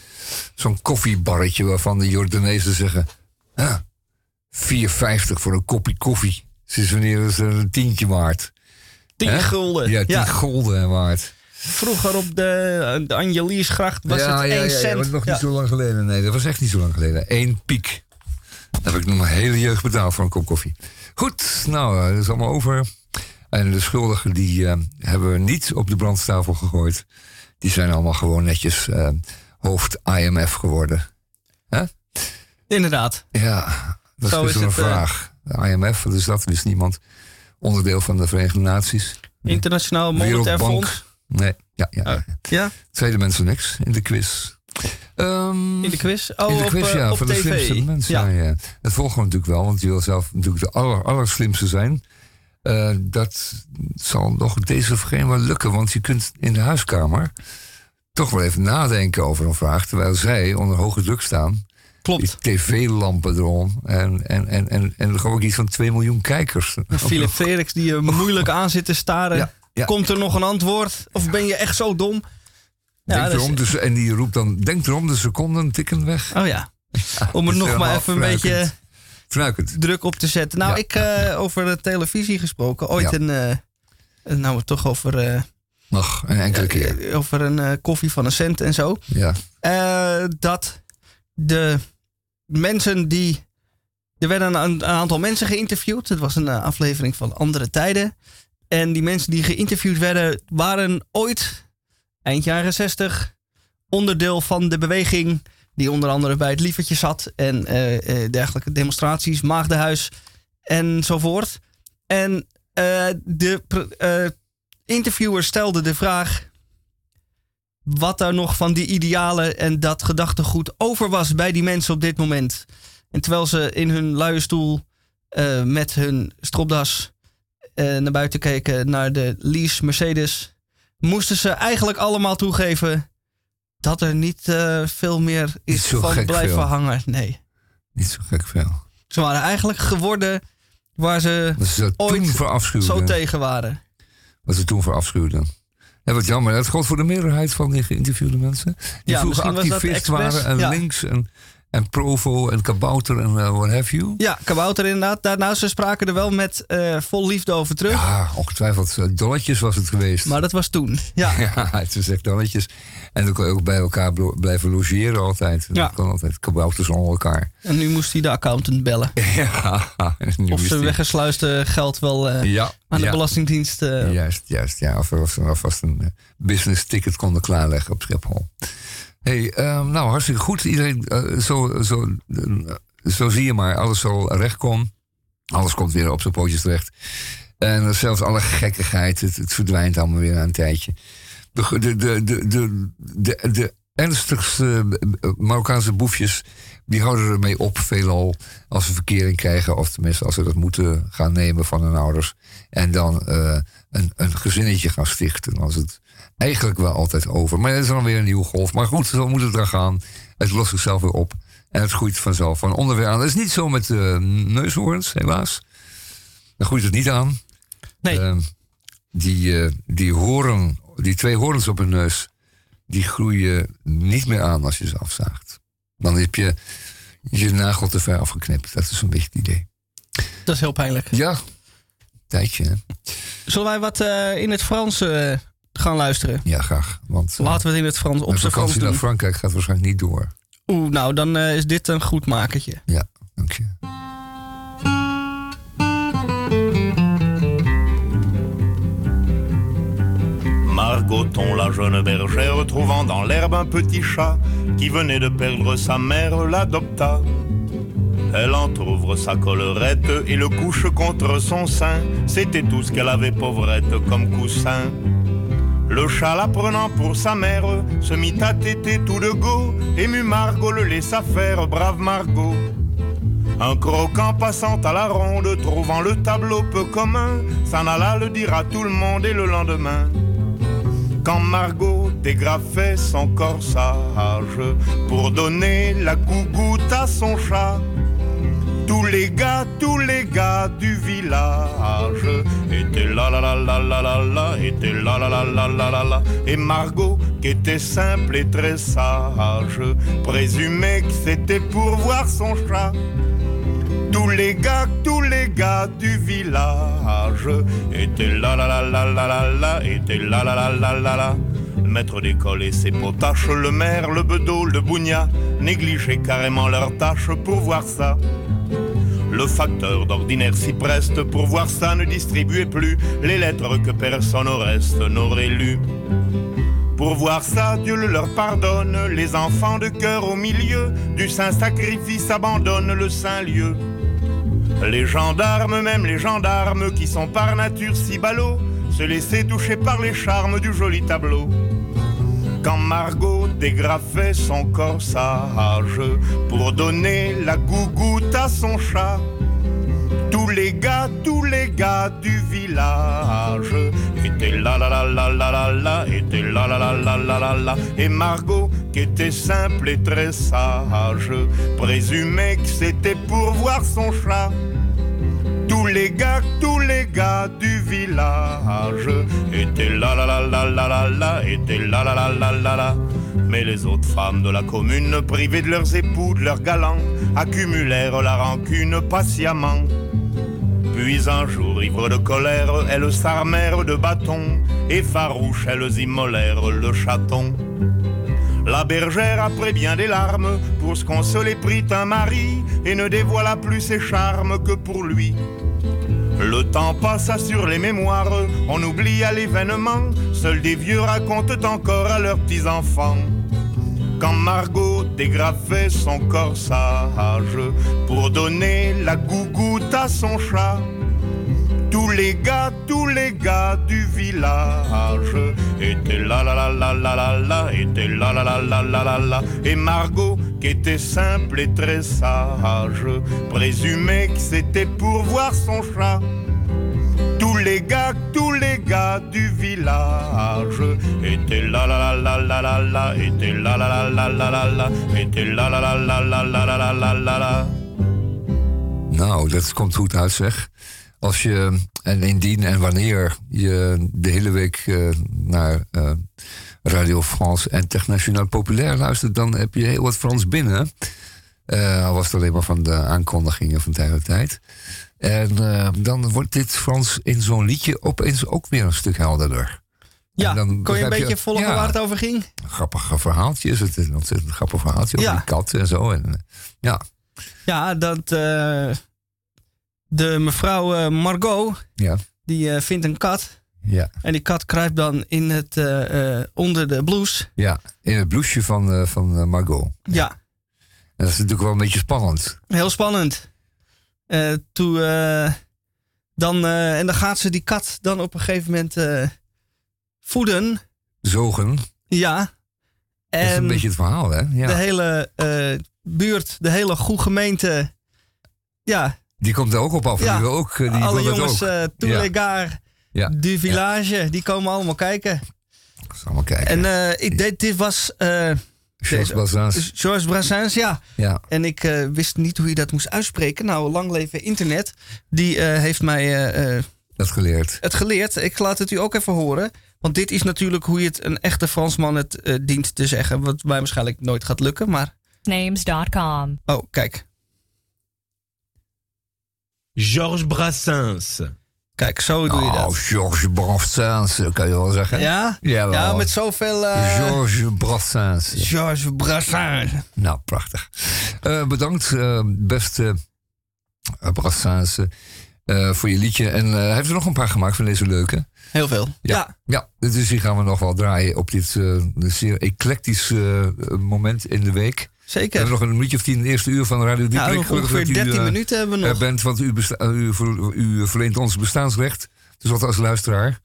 zo'n koffiebarretje waarvan de Jordanezen zeggen... "Ah, 4,50 voor een kopje koffie. Sinds wanneer is er een tientje waard? 10 Hè? gulden. Ja, 10 Ja. gulden waard. Vroeger op de, de Angeliersgracht was ja, het ja, 1 ja, ja, cent. dat was nog niet zo lang geleden. Nee, dat was echt niet zo lang geleden. Eén piek. Dat heb ik nog mijn hele jeugd betaald voor een kop koffie. Goed, nou, eh, dat is allemaal over. En de schuldigen die eh, hebben we niet op de brandstapel gegooid. Die zijn allemaal gewoon netjes eh, hoofd IMF geworden. Inderdaad. Ja, dat Zo is is dus een het, eh, vraag. De IMF, wat is dat? Er is niemand onderdeel van de Verenigde Naties. Internationaal Monetair. Fonds. Nee, ja, ja. Oh, ja, Tweede mensen niks in de quiz. Ehm, in de quiz. Oh, in de op, quiz, eh, ja, op van de slimste mensen. Ja. Ja. Ja, Dat volgen we natuurlijk wel, want je wil zelf natuurlijk de aller, allerslimste zijn. Eh, dat zal nog deze of geen wel lukken, want je kunt in de huiskamer toch wel even nadenken over een vraag, terwijl zij onder hoge druk staan. Klopt. Die tv-lampen erom en, en, en, en, en er gewoon iets van 2 miljoen kijkers. Philip Freriks die je moeilijk aan zit te staren. Ja, ja. Komt er nog een antwoord? Of ben je echt zo dom? Ja, Denk erom, dus, en die roept dan, denk erom, de seconden tikken weg. Oh ja. Om er is nog maar even een beetje druk op te zetten. Nou, Ja. ik eh, over de televisie gesproken. Ooit Ja. een. eh, nou, we toch over, eh, Nog een enkele keer. over een koffie van een cent en zo. Ja. Dat de mensen die. Er werden een, een aantal mensen geïnterviewd. Het was een aflevering van andere tijden. En die mensen die geïnterviewd werden, waren ooit, eind jaren 60, onderdeel van de beweging. Die onder andere bij het lievertje zat. En eh, eh, dergelijke demonstraties, Maagdenhuis enzovoort. En eh, de interviewer stelde de vraag wat daar nog van die idealen en dat gedachtegoed over was bij die mensen op dit moment. En terwijl ze in hun luie stoel met hun stropdas naar buiten keken naar de lease Mercedes, moesten ze eigenlijk allemaal toegeven dat er niet eh, veel meer is van blijven veel. hangen. Nee. Niet zo gek veel. Ze waren eigenlijk geworden waar ze ze ooit toen verafschuwden. zo tegen waren. Wat ze toen verafschuwden. Ja, wat jammer. Dat geldt voor de meerderheid van die geïnterviewde mensen. Die Ja, vroeger was activist waren en Ja. links en, en provo en kabouter en uh, what have you. Ja, kabouter inderdaad. Daarna ze spraken er wel met eh, vol liefde over terug. Ja, ongetwijfeld. eh, Dolletjes was het geweest. Maar dat was toen. Ja. Ja, het is echt dolletjes. En dan kon je ook bij elkaar blijven logeren altijd. Ja. Dat kon altijd. Kabouters onder elkaar. En nu moest hij de accountant bellen. Ja. Of hij- weggesluiste geld wel eh, Ja, aan de ja. Belastingdienst. eh, Juist, juist. Ja, of, of, ze alvast een eh, business ticket konden klaarleggen op Schiphol. hey, ehm, nou hartstikke goed. Iedereen, zo, zo, zo zie je maar, alles zal recht komen. Alles komt weer op zijn pootjes terecht. En zelfs alle gekkigheid, het, het verdwijnt allemaal weer na een tijdje. De, de, de, de, de, de, ernstigste eh, Marokkaanse boefjes, die houden ermee op veelal als ze verkering krijgen. Of tenminste als ze dat moeten gaan nemen van hun ouders. En dan eh, een, een gezinnetje gaan stichten. Dan is het eigenlijk wel altijd over. Maar dat is dan weer een nieuwe golf. Maar goed, zo moet het er gaan. Het lost zichzelf weer op. En het groeit vanzelf van onderweer aan. Dat is niet zo met eh neushoorns, helaas. Dan groeit het niet aan. Nee. Eh, die, die horen, die twee horens op hun neus, die groeien niet meer aan als je ze afzaagt. Dan heb je je nagel te ver afgeknipt. Dat is een beetje het idee. Dat is heel pijnlijk. Ja, tijdje. Hè? Zullen wij wat eh, in het Frans eh, gaan luisteren? Ja, graag. Want eh, Laten we het in het Frans op zijn Frans naar. Frankrijk gaat waarschijnlijk niet door. Oeh, nou dan is dit een goed makertje. Ja, dank je. Margoton, la jeune bergère, trouvant dans l'herbe un petit chat qui venait de perdre sa mère, l'adopta. Elle entr'ouvre sa collerette et le couche contre son sein. C'était tout ce qu'elle avait pauvrette comme coussin. Le chat la prenant pour sa mère se mit à téter tout de go. Ému Margot le laissa faire, brave Margot. Un croquant passant à la ronde, trouvant le tableau peu commun, s'en alla le dire à tout le monde et le lendemain. Quand Margot dégrafait son corsage pour donner la gougoute à son chat, Tous les gars, tous les gars du village étaient là là là là là là étaient là là là là là là là. Et Margot, qui était simple et très sage, présumait que c'était pour voir son chat. Tous les gars, tous les gars du village étaient là là là là là là là, étaient là là là là là là. Le maître d'école et ses potaches, le maire, le bedeau, le bougna, négligeaient carrément leurs tâches pour voir ça. Le facteur d'ordinaire s'y preste pour voir ça ne distribuait plus les lettres que personne au reste n'aurait lues. Pour voir ça, Dieu le leur pardonne, les enfants de cœur au milieu du saint sacrifice abandonnent le saint lieu. Les gendarmes, même les gendarmes qui sont par nature si ballots, se laissaient toucher par les charmes du joli tableau. Quand Margot dégrafait son corsage pour donner la gougoute à son chat, tous les gars, tous les gars du village étaient là là là là là là là, étaient là là là là là là là. Et Margot, qui était simple et très sage, présumait que c'était pour voir son chat. Les gars, tous les gars du village étaient là là là là là là là, étaient là là là là là là. Mais les autres femmes de la commune, privées de leurs époux, de leurs galants, accumulèrent la rancune patiemment. Puis un jour, ivres de colère, elles s'armèrent de bâtons, et farouches, elles immolèrent le chaton. La bergère, après bien des larmes, pour se consoler, prit un mari, et ne dévoila plus ses charmes que pour lui. Le temps passa sur les mémoires, on oublia l'événement, seuls des vieux racontent encore à leurs petits-enfants. Quand Margot dégrafait son corsage pour donner la gougoute à son chat, tous les gars, tous les gars du village étaient là là là là là là étaient là là là là là là là. Et Margot, qui était simple et très sage, présumait que c'était pour voir son chat. Tous les gars, tous les gars du village étaient là là là là là là là, étaient là là là là là là là, étaient là là là là là là là là là là. Nou, dat komt goed uit, zeg. Als je, en indien en wanneer je de hele week eh, naar eh, Radio France Internationaal Populair luistert, dan heb je heel wat Frans binnen. Eh, al was het alleen maar van de aankondigingen van tijd tot tijd. En eh, dan wordt dit Frans in zo'n liedje opeens ook weer een stuk helderder. Ja, En dan kon je een beetje volgen ja, waar het over ging? Grappige verhaaltjes. Het is een ontzettend grappig verhaaltje over Ja. die kat en zo. En, eh, ja, Ja, dat de mevrouw Margot, ja, die vindt een kat. Ja. En die kat kruipt dan in het, eh, eh, onder de blouse. Ja, in het blouseje van, eh, van Margot. Ja, En dat is natuurlijk wel een beetje spannend. heel spannend. Toen, dan, en dan gaat ze die kat dan op een gegeven moment voeden. Zogen, Ja. dat is een En beetje het verhaal, hè? Ja. de hele buurt, de hele goede gemeente. Ja, Die komt er ook op af. Ja, Die wil ook, die alle wil jongens, tous Ja. Ja. du village, die komen allemaal kijken. Maar kijken. En eh, ik, dit, dit was eh Georges Brassens. Georges Brassens, ja. Ja. En ik eh, wist niet hoe je dat moest uitspreken. Nou, lang leven internet. Die eh, heeft mij Dat geleerd. het geleerd. Ik laat het u ook even horen. Want dit is natuurlijk hoe je het een echte Fransman het dient te zeggen. Wat mij waarschijnlijk nooit gaat lukken. Maar, Names.com. oh, kijk. Georges Brassens. Kijk, zo doe je Oh, dat. Georges Brassens, kan je wel zeggen. Ja? Jawel. Ja, met zoveel... eh, Georges Brassens. Georges Brassens. Nou, prachtig. Eh, bedankt, eh, beste Brassens, voor je liedje. En hij heeft er nog een paar gemaakt van deze leuke. Heel veel. Ja. Ja. Ja, dus die gaan we nog wel draaien op dit zeer eclectisch moment in de week. We zeker. hebben nog een minuutje of tien in het eerste uur van Radio Ja, Dieprik. nog ongeveer u, 13 eh, minuten hebben we nog. bent, want u, besta- u, ver- u verleent ons bestaansrecht. Dus wat als luisteraar.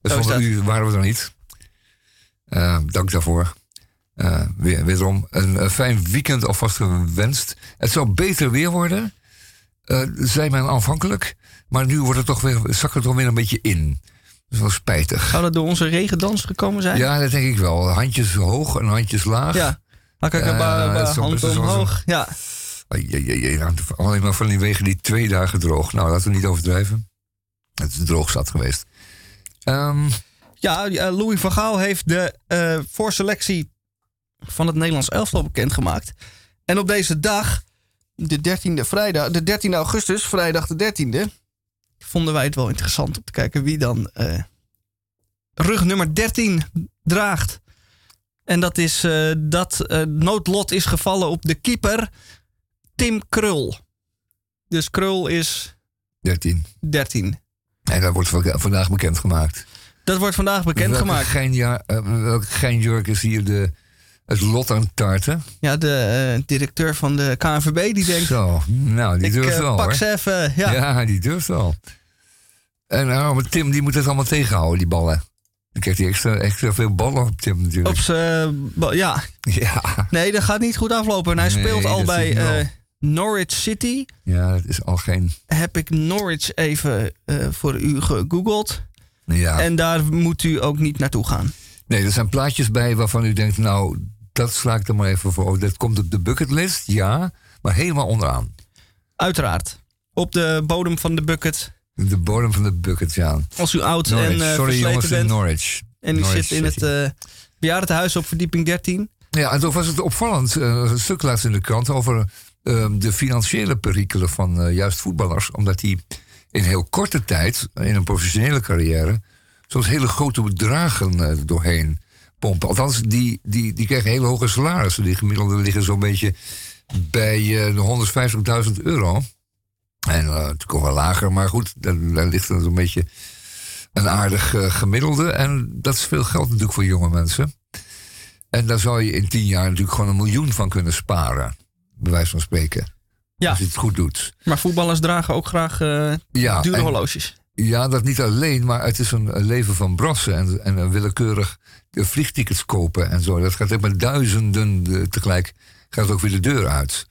Dus dat. u waren we er niet. Eh, dank daarvoor. Eh, weer, wederom een eh, fijn weekend alvast gewenst. Het zou beter weer worden, eh, zei men aanvankelijk. Maar nu wordt het toch weer, zakt het toch weer een beetje in. Dat is wel spijtig. Zou dat door onze regendans gekomen zijn? Ja, dat denk ik wel. Handjes hoog en handjes laag. Ja. Hakka, Eh, hand het is zo- omhoog. Ja. Nou, alleen maar van die wegen die twee dagen droog. Nou, laten we niet overdrijven. Het is droog zat geweest. Ehm, Ja, eh, Louis van Gaal heeft de eh, voorselectie van het Nederlands elftal bekendgemaakt. En op deze dag, de 13e, vrijdag, de 13 augustus, vrijdag de 13e, vonden wij het wel interessant om te kijken wie dan eh, rug nummer 13 draagt. En dat is eh, dat eh, noodlot is gevallen op de keeper Tim Krul. Dus Krul is 13. 13. En dat wordt va- vandaag bekendgemaakt. Dat wordt vandaag bekendgemaakt. Geinja- eh, welke geinjurk is hier de, het lot aan het tarten? Ja, de directeur van de KNVB die denkt... Zo, nou, die durft wel pak hoor. ze even. Ja. Ja. die durft wel. En nou, Tim die moet het allemaal tegenhouden, die ballen. Dan krijgt hij extra, extra veel ballen op Tim natuurlijk. Op zijn... ba- Ja. Ja. Nee, dat gaat niet goed aflopen. En hij Nee, speelt al bij ik eh, Norwich City. ja, dat is al geen... Heb ik Norwich even eh, voor u gegoogeld. Ja. En daar moet u ook niet naartoe gaan. Nee, er zijn plaatjes bij waarvan u denkt, nou, dat sla ik er maar even voor. over. Dat komt op de bucketlist, ja, maar helemaal onderaan. Uiteraard. Op de bodem van de bucket. De bodem van de bucket, ja. Als u oud Norwich. en eh Sorry versleten jongens in bent. Norwich. En u Norwich zit in het City. eh bejaardentehuis op verdieping 13. Ja, en toen was het opvallend, eh, een stuk laatst in de krant... over eh, de financiële perikelen van juist voetballers. Omdat die in heel korte tijd, in een professionele carrière... soms hele grote bedragen doorheen pompen. Althans, die, die, die krijgen hele hoge salarissen. Die gemiddelde liggen zo'n beetje bij de 150.000 euro. En eh, natuurlijk ook wel lager, maar goed, daar, ligt dan zo'n beetje een aardig eh, gemiddelde. En dat is veel geld natuurlijk voor jonge mensen. En daar zou je in tien jaar natuurlijk gewoon een miljoen van kunnen sparen. Bij wijze van spreken. Ja. Als je het goed doet. Maar voetballers dragen ook graag eh Ja, dure en- horloges. Ja, dat niet alleen, maar het is een, een leven van brassen. En, en een willekeurig de vliegtickets kopen en zo. Dat gaat ook met duizenden eh, tegelijk. Gaat ook weer de deur uit.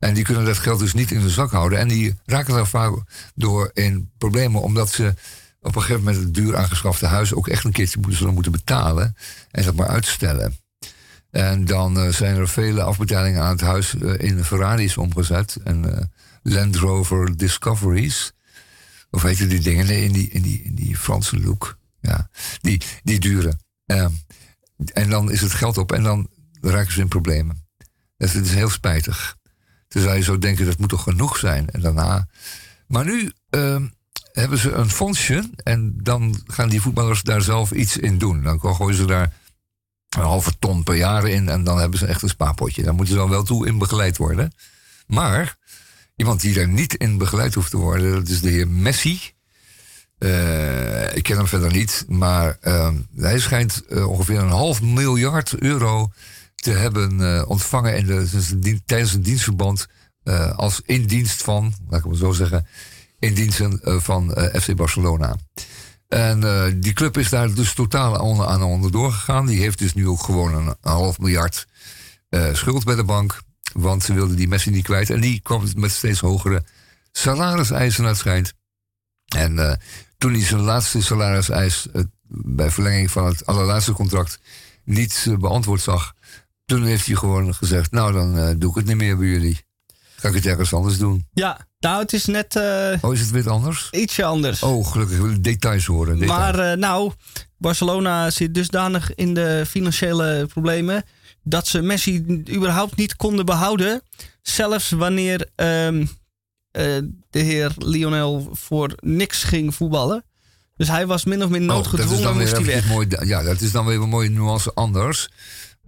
En die kunnen dat geld dus niet in de zak houden. En die raken daar vaak door in problemen. Omdat ze op een gegeven moment het duur aangeschafte huis... ook echt een keertje zullen moeten betalen. En dat maar uitstellen. En dan eh, zijn er vele afbetalingen aan het huis eh, in Ferraris omgezet. En eh, Land Rover Discoveries. Of heet die dingen? Nee, in die, in die, Franse look. Ja, die, die duren. Ehm, en dan is het geld op en dan raken ze in problemen. Het is heel spijtig. Dan zou je zo denken, dat moet toch genoeg zijn. En daarna... Maar nu ehm, hebben ze een fondsje en dan gaan die voetballers daar zelf iets in doen. Dan gooien ze daar een halve ton per jaar in en dan hebben ze echt een spaarpotje. Daar moeten ze dan wel toe in begeleid worden. Maar iemand die daar niet in begeleid hoeft te worden, dat is de heer Messi. Eh, ik ken hem verder niet, maar ehm, hij schijnt eh, ongeveer een half miljard euro te hebben eh, ontvangen in de, dien- tijdens een dienstverband eh, als in dienst van, laat ik het zo zeggen, in diensten eh, van FC Barcelona. En die club is daar dus totaal onder, aan onderdoor gegaan. Die heeft dus nu ook gewoon een, half miljard schuld bij de bank. Want ze wilden die Messi niet kwijt. En die kwam met steeds hogere salariseisen uit schijnt. En toen hij zijn laatste salariseis bij verlenging van het allerlaatste contract niet beantwoord zag. Toen heeft hij gewoon gezegd, nou dan eh, doe ik het niet meer bij jullie. Ga ik het ergens anders doen. Ja, nou, het is net eh, Oh, is het weer anders? ietsje anders. Oh, gelukkig. Ik wil details horen. Details. Maar eh, nou, Barcelona zit dusdanig in de financiële problemen dat ze Messi überhaupt niet konden behouden. Zelfs wanneer ehm, eh, de heer Lionel voor niks ging voetballen. Dus hij was min of meer Oh, dat is noodgedwongen, dan weer moest hij weg. mooi, ja, dat is dan weer een mooie nuance anders.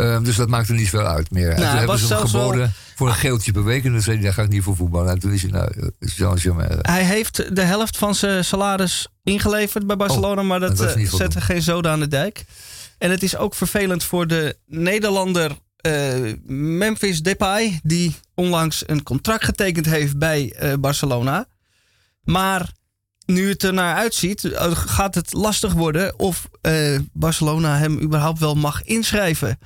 Ehm, dus dat maakt er niet veel uit meer. En Nou, toen hij hebben ze hem wel- geboden voor een geeltje per week. En dan zei hij, daar ga ik niet voor voetballen. En toen is hij, nou, eh, Jean Germain. Hij heeft de helft van zijn salaris ingeleverd bij Barcelona, maar dat, Oh, dat was eh, zette geen zoden aan de dijk. En het is ook vervelend voor de Nederlander eh, Memphis Depay, die onlangs een contract getekend heeft bij eh, Barcelona. Maar nu het er naar uitziet, eh, gaat het lastig worden of eh, Barcelona hem überhaupt wel mag inschrijven.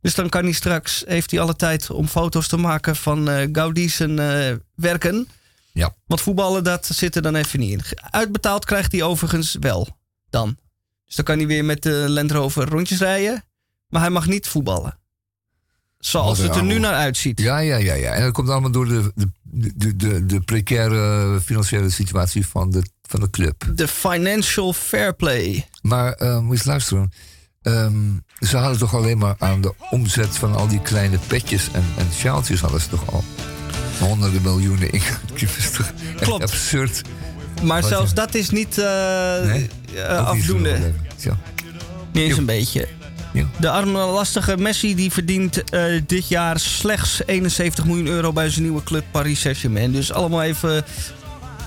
Dus dan kan hij straks, heeft hij alle tijd om foto's te maken van eh Gaudi zijn eh, werken. Ja. Want voetballen, dat zit er dan even niet in. Uitbetaald krijgt hij overigens wel dan. Dus dan kan hij weer met de Land Rover rondjes rijden. Maar hij mag niet voetballen. zoals het er nu naar uitziet. Ja, ja, ja, ja. En dat komt allemaal door de, de, de, de, de precaire financiële situatie van de, van de club. De financial fair play. Maar eh, moet je eens luisteren. Ehm, ze hadden toch alleen maar aan de omzet van al die kleine petjes en, en sjaaltjes hadden ze toch al honderden miljoenen in. Dat is toch echt Klopt. absurd. Maar Wat, zelfs dat is niet eh, Nee? eh, niet afdoende. zoveel, Ja. Niet eens Jo. een beetje. Ja. De arme lastige Messi die verdient eh, dit jaar slechts 71 miljoen euro bij zijn nieuwe club Paris Saint-Germain. Dus allemaal even.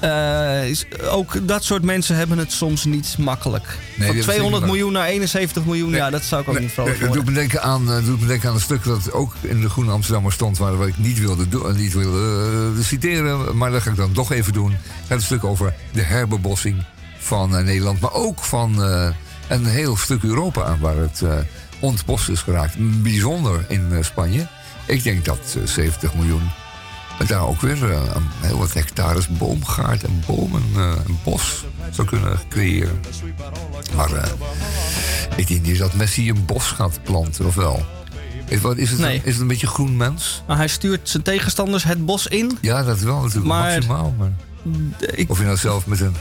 Eh, is- ook dat soort mensen hebben het soms niet makkelijk. Van hebben 200 zeker miljoen naar 71 miljoen, ja, dat zou ik ook Nee, niet vrolijk nee, dat doet me, denken aan, eh, doet me denken aan een stuk dat ook in de Groene Amsterdammer stond... waar wat ik niet wilde, doen, niet wilde eh, citeren, maar dat ga ik dan toch even doen. Het stuk over de herbebossing van eh, Nederland... maar ook van eh, een heel stuk Europa waar het eh ontbost is geraakt. Bijzonder in eh, Spanje. Ik denk dat eh, 70 miljoen daar ook weer een heel wat hectares boomgaard en bomen eh, en bos zou kunnen creëren. Maar eh, ik denk niet dat Messi een bos gaat planten, of wel? Is, wat, is, het, Nee. een, is het een beetje groen mens? Maar hij stuurt zijn tegenstanders het bos in. Ja, dat wel natuurlijk Maar- maximaal. Maar Ik, of je nou zelf met een,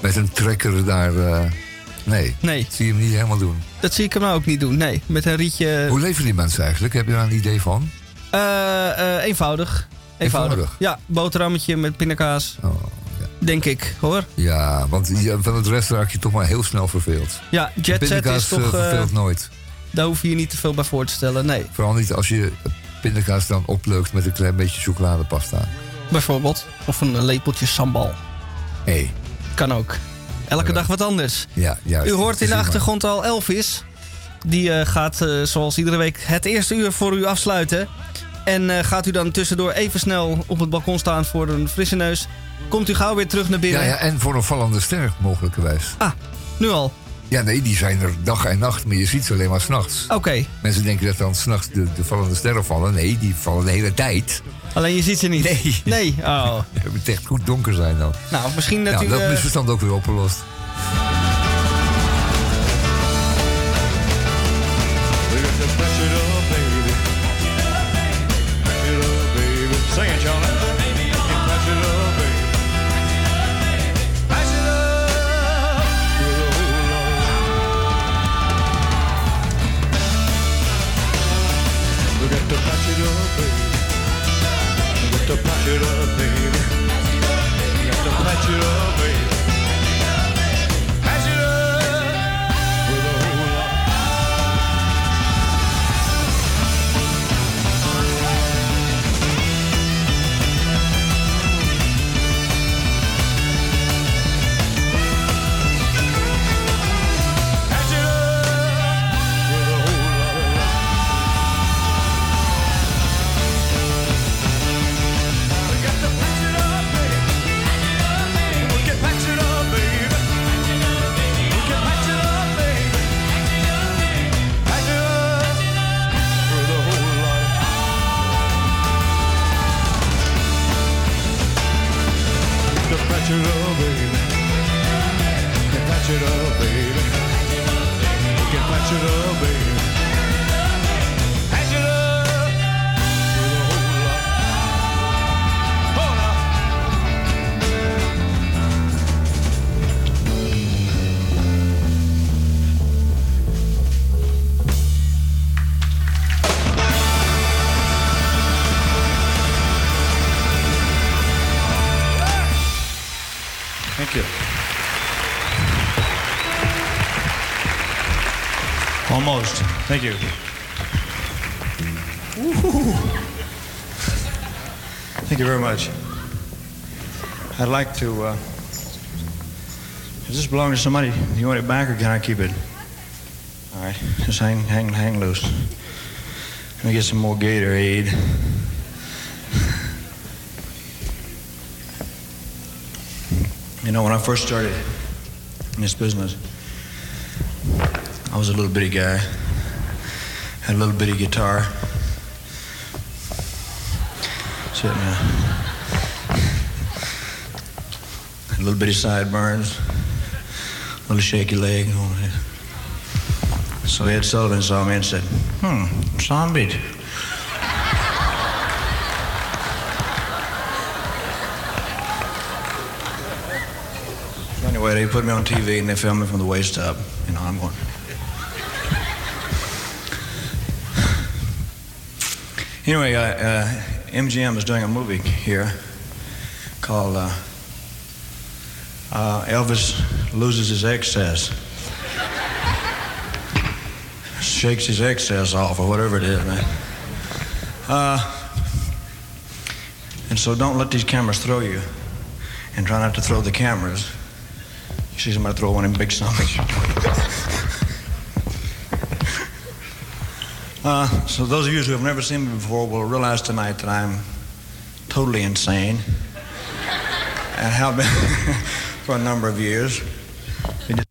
met een trekker daar... nee, nee, zie je hem niet helemaal doen. dat zie ik hem nou ook niet doen. Nee, met een rietje. Hoe leven die mensen eigenlijk? Heb je daar een idee van? Eenvoudig. Eenvoudig. Eenvoudig? Ja, boterhammetje met pindakaas. Oh, ja. Denk ik, hoor. ja, want ja, van het rest raak je toch maar heel snel verveeld. Ja, Jet Set Pindakaas is toch... eh, eh, verveelt nooit. daar hoef je je niet te veel bij voor te stellen. Nee, Vooral niet als je pindakaas dan opleukt met een klein beetje chocoladepasta. bijvoorbeeld. Of een lepeltje sambal. Hé, hey, Kan ook. Elke dag wat anders. ja, juist. U hoort in de achtergrond al Elvis. Die eh, gaat eh, zoals iedere week het eerste uur voor u afsluiten. En eh, gaat u dan tussendoor even snel op het balkon staan voor een frisse neus. Komt u gauw weer terug naar binnen. Ja, ja, en voor een vallende ster, mogelijkerwijs. Ah, nu al. Ja, nee, die zijn er dag en nacht, maar je ziet ze alleen maar s'nachts. Oké, Mensen denken dat dan s'nachts de, de vallende sterren vallen. Nee, die vallen de hele tijd. alleen je ziet ze niet. Nee. Nee, oh. Het moet echt goed donker zijn dan. Nou, misschien dat Nou, u... dat eh, misverstand ook weer opgelost. Almost. Thank you. Thank you very much. I'd like to. Uh, does this belong to somebody? Do you want it back, or can I keep it? All right, just hang, hang, hang loose. Let me get some more Gatorade. You know, when I first started in this business, I was a little bitty guy, had a little bitty guitar. Sitting there. Had a little bitty sideburns, a little shaky leg. So Ed Sullivan saw me and said, hmm, Son Beach. Anyway, they put me on TV and they filmed me from the waist up. You know, I'm going. Anyway, uh, uh, MGM is doing a movie here called uh, uh, Elvis Loses His Excess. Shakes his excess off, or whatever it is, man. Uh, and so don't let these cameras throw you. And try not to throw the cameras. You see somebody throw one in big something. uh, so those of you who have never seen me before will realize tonight that I'm totally insane and have been for a number of years.